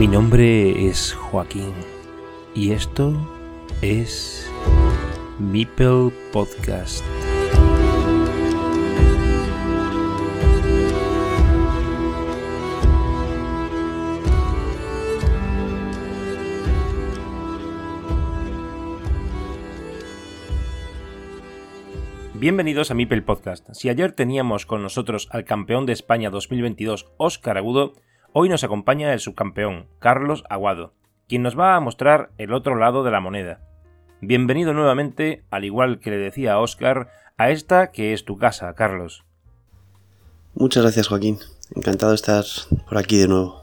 Mi nombre es Joaquín y esto es Meeple Podcast. Bienvenidos a Mipel Podcast. Si ayer teníamos con nosotros al campeón de España 2022, Óscar Agudo, hoy nos acompaña el subcampeón, Carlos Aguado, quien nos va a mostrar el otro lado de la moneda. Bienvenido nuevamente, al igual que le decía a Óscar, a esta que es tu casa, Carlos. Muchas gracias, Joaquín. Encantado de estar por aquí de nuevo.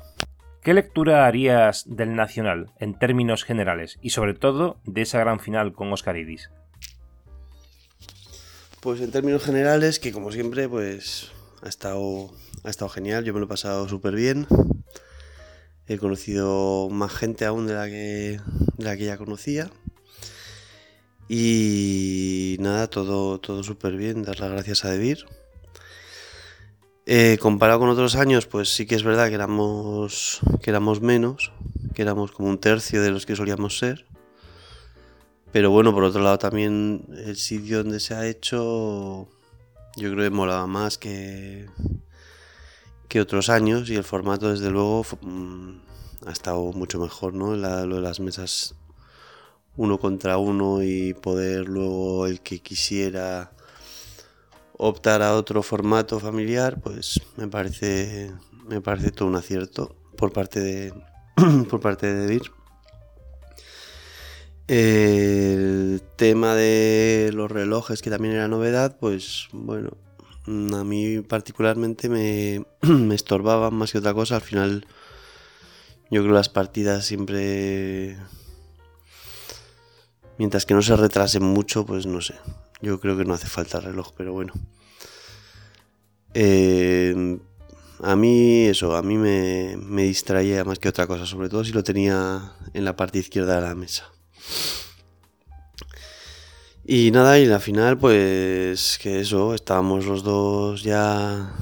¿Qué lectura harías del Nacional en términos generales y sobre todo de esa gran final con Óscar Idis? Pues en términos generales, que como siempre, pues ha estado, ha estado genial, yo me lo he pasado súper bien. He conocido más gente aún de la que, de la que ya conocía. Y nada, todo, todo súper bien, dar las gracias a Debir. Eh, comparado con otros años, pues sí que es verdad que éramos, que éramos menos, que éramos como un tercio de los que solíamos ser. Pero bueno, por otro lado también el sitio donde se ha hecho yo creo que molaba más que, que otros años y el formato desde luego mm, ha estado mucho mejor, ¿no? lo de las mesas uno contra uno y poder luego el que quisiera optar a otro formato familiar, pues me parece me parece todo un acierto por parte de por parte de Vir. El tema de los relojes, que también era novedad, pues bueno, a mí particularmente me, me estorbaban más que otra cosa. Al final, yo creo que las partidas siempre. Mientras que no se retrasen mucho, pues no sé. Yo creo que no hace falta reloj, pero bueno. Eh, a mí eso, a mí me, me distraía más que otra cosa, sobre todo si lo tenía en la parte izquierda de la mesa. Y nada, y la final, pues que eso, estábamos los dos ya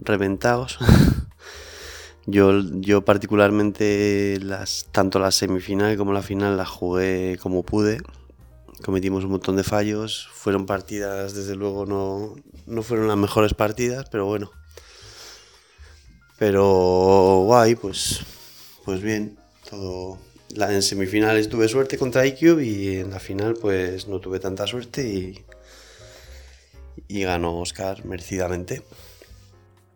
reventados. yo, yo particularmente las, tanto la semifinal como la final la jugué como pude. Cometimos un montón de fallos. Fueron partidas, desde luego, no, no fueron las mejores partidas, pero bueno. Pero guay, pues, pues bien, todo, en semifinales tuve suerte contra IQ y en la final pues no tuve tanta suerte y, y ganó Oscar merecidamente.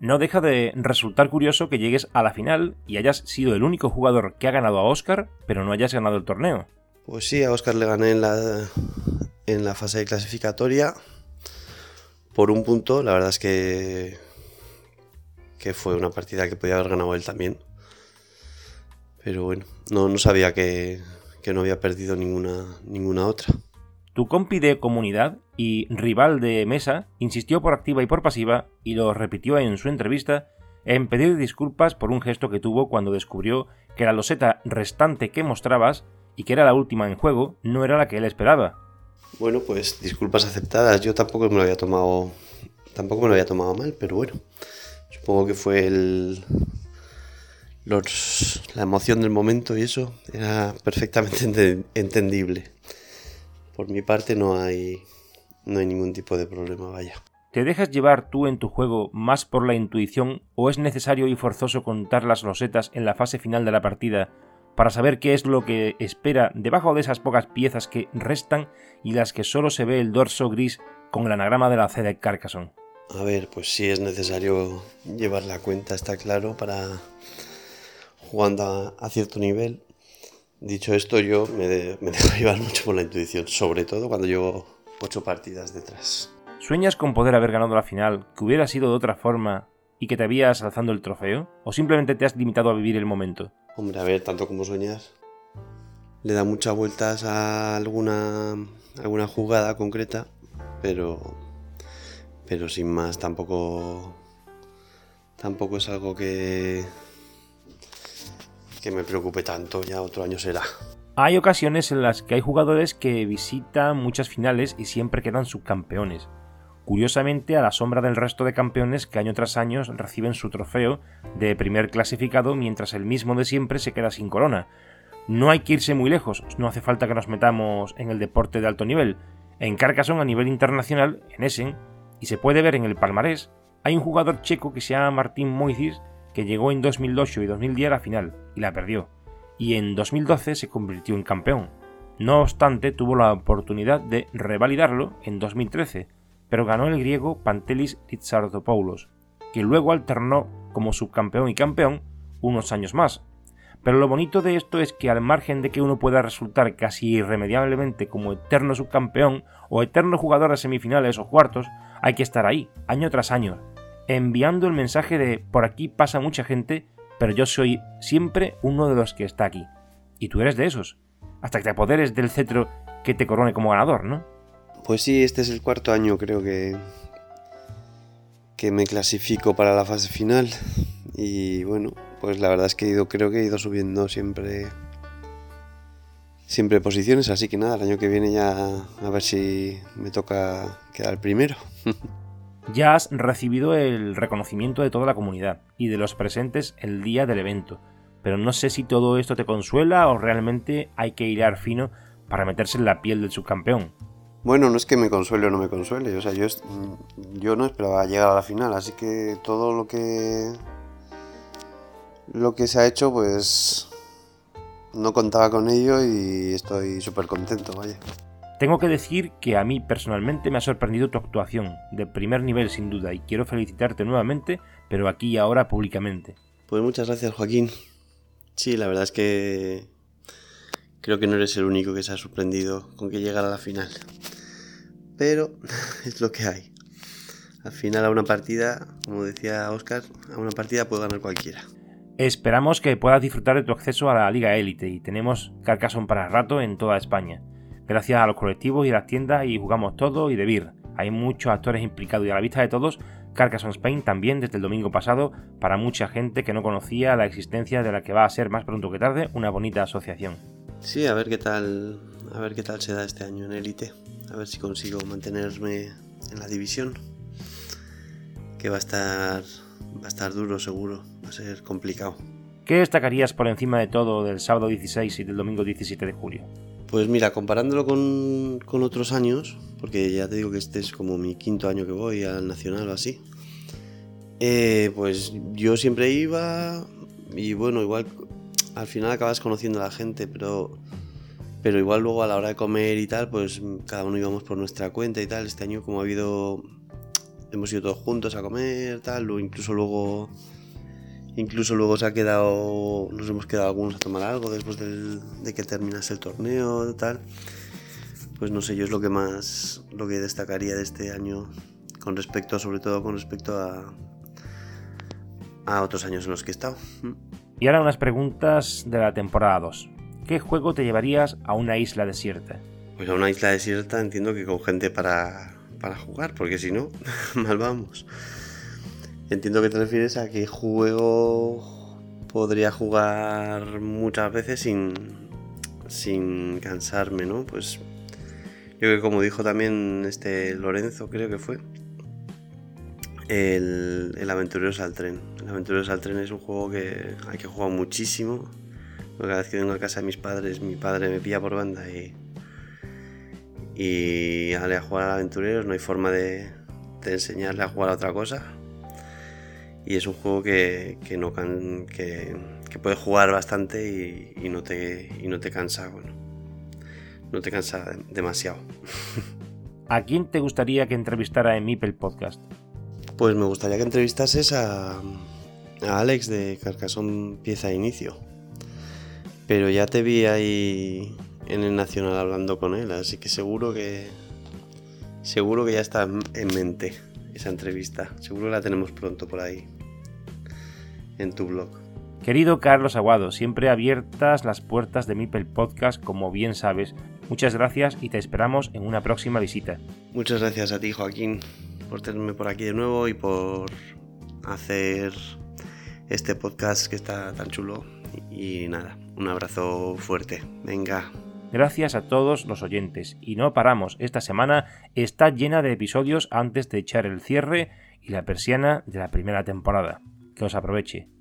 No deja de resultar curioso que llegues a la final y hayas sido el único jugador que ha ganado a Oscar, pero no hayas ganado el torneo. Pues sí, a Oscar le gané en la, en la fase de clasificatoria por un punto. La verdad es que, que fue una partida que podía haber ganado él también. Pero bueno, no, no sabía que, no había perdido ninguna, ninguna otra. Tu compi de comunidad y rival de mesa insistió por activa y por pasiva, y lo repitió en su entrevista, en pedir disculpas por un gesto que tuvo cuando descubrió que la loseta restante que mostrabas, y que era la última en juego, no era la que él esperaba. Bueno, pues disculpas aceptadas. Yo tampoco me lo había tomado. Tampoco me lo había tomado mal, pero bueno. Supongo que fue el, la emoción del momento y eso era perfectamente entendible. Por mi parte no hay, no hay ningún tipo de problema, vaya. ¿Te dejas llevar tú en tu juego más por la intuición o es necesario y forzoso contar las rosetas en la fase final de la partida para saber qué es lo que espera debajo de esas pocas piezas que restan y las que solo se ve el dorso gris con el anagrama de la C de Carcassonne? A ver, pues sí es necesario llevar la cuenta, está claro, para jugando a, cierto nivel. Dicho esto, yo me, dejo llevar mucho por la intuición, sobre todo cuando llevo ocho partidas detrás. ¿Sueñas con poder haber ganado la final, que hubiera sido de otra forma y que te habías alzando el trofeo? ¿O simplemente te has limitado a vivir el momento? Hombre, a ver, tanto como sueñas. Le da muchas vueltas a alguna, alguna jugada concreta, pero, pero sin más, tampoco, tampoco es algo que, que me preocupe tanto, ya otro año será. Hay ocasiones en las que hay jugadores que visitan muchas finales y siempre quedan subcampeones. Curiosamente, a la sombra del resto de campeones que año tras año reciben su trofeo de primer clasificado mientras el mismo de siempre se queda sin corona. No hay que irse muy lejos, no hace falta que nos metamos en el deporte de alto nivel. En Carcassonne a nivel internacional, en Essen, y se puede ver en el palmarés, hay un jugador checo que se llama Martín Moisis que llegó en 2008 y 2010 a la final y la perdió y en 2012 se convirtió en campeón. No obstante, tuvo la oportunidad de revalidarlo en 2013, pero ganó el griego Pantelis Rizardopoulos, que luego alternó como subcampeón y campeón unos años más. Pero lo bonito de esto es que al margen de que uno pueda resultar casi irremediablemente como eterno subcampeón o eterno jugador de semifinales o cuartos, hay que estar ahí, año tras año, enviando el mensaje de por aquí pasa mucha gente pero yo soy siempre uno de los que está aquí. Y tú eres de esos, hasta que te apoderes del cetro que te corone como ganador, ¿no? Pues sí, este es el cuarto año creo que que me clasifico para la fase final y bueno, pues la verdad es que he ido, creo que he ido subiendo siempre siempre posiciones, así que nada, el año que viene ya a ver si me toca quedar primero. ya has recibido el reconocimiento de toda la comunidad y de los presentes el día del evento, pero no sé si todo esto te consuela o realmente hay que al fino para meterse en la piel del subcampeón. Bueno, no es que me consuele o no me consuele, o sea, yo, yo no esperaba llegar a la final, así que todo lo que lo que se ha hecho, pues no contaba con ello y estoy súper contento, vaya. Tengo que decir que a mí personalmente me ha sorprendido tu actuación, de primer nivel sin duda, y quiero felicitarte nuevamente, pero aquí y ahora públicamente. Pues muchas gracias Joaquín. Sí, la verdad es que creo que no eres el único que se ha sorprendido con que llegara a la final. Pero es lo que hay. Al final a una partida, como decía Oscar, a una partida puede ganar cualquiera. Esperamos que puedas disfrutar de tu acceso a la Liga Élite y tenemos Carcassonne para rato en toda España gracias a los colectivos y a las tiendas y jugamos todo y de Beer. Hay muchos actores implicados y a la vista de todos, Carcassonne Spain también desde el domingo pasado para mucha gente que no conocía la existencia de la que va a ser más pronto que tarde una bonita asociación. Sí, a ver qué tal, a ver qué tal se da este año en Elite, a ver si consigo mantenerme en la división, que va a estar va a estar duro seguro, va a ser complicado. ¿Qué destacarías por encima de todo del sábado 16 y del domingo 17 de julio? Pues mira, comparándolo con, otros años, porque ya te digo que este es como mi quinto año que voy al Nacional o así, eh, pues yo siempre iba y bueno, igual al final acabas conociendo a la gente, pero, pero igual luego a la hora de comer y tal, pues cada uno íbamos por nuestra cuenta y tal. Este año como ha habido, hemos ido todos juntos a comer, tal, o incluso luego Incluso luego se ha quedado, nos hemos quedado algunos a tomar algo después de que terminase el torneo, tal. Pues no sé, yo es lo que más, lo que destacaría de este año con respecto, sobre todo con respecto a, a otros años en los que he estado. Y ahora unas preguntas de la temporada 2. ¿Qué juego te llevarías a una isla desierta? Pues a una isla desierta entiendo que con gente para, para jugar, porque si no, mal vamos. Entiendo que te refieres a que juego podría jugar muchas veces sin, sin cansarme, ¿no? Pues yo que como dijo también este Lorenzo, creo que fue, el, el Aventureros al Tren. El Aventureros al Tren es un juego que hay que jugar muchísimo. Cada vez que vengo a casa de mis padres, mi padre me pilla por banda y, y a jugar al Aventureros no hay forma de, de enseñarle a jugar a otra cosa y es un juego que, no que, puedes jugar bastante y, no te, no te cansa, bueno, no te cansa demasiado. ¿A quién te gustaría que entrevistara en Mipel Podcast? Pues me gustaría que entrevistases a, a Alex de Carcassonne Pieza de Inicio. Pero ya te vi ahí en el Nacional hablando con él, así que seguro que seguro que ya está en mente esa entrevista. Seguro la tenemos pronto por ahí en tu blog. Querido Carlos Aguado, siempre abiertas las puertas de Mipel Podcast, como bien sabes. Muchas gracias y te esperamos en una próxima visita. Muchas gracias a ti, Joaquín, por tenerme por aquí de nuevo y por hacer este podcast que está tan chulo Y nada, un abrazo fuerte. Venga. Gracias a todos los oyentes. Y no paramos, esta semana está llena de episodios antes de echar el cierre y la persiana de la primera temporada. Que os aproveche.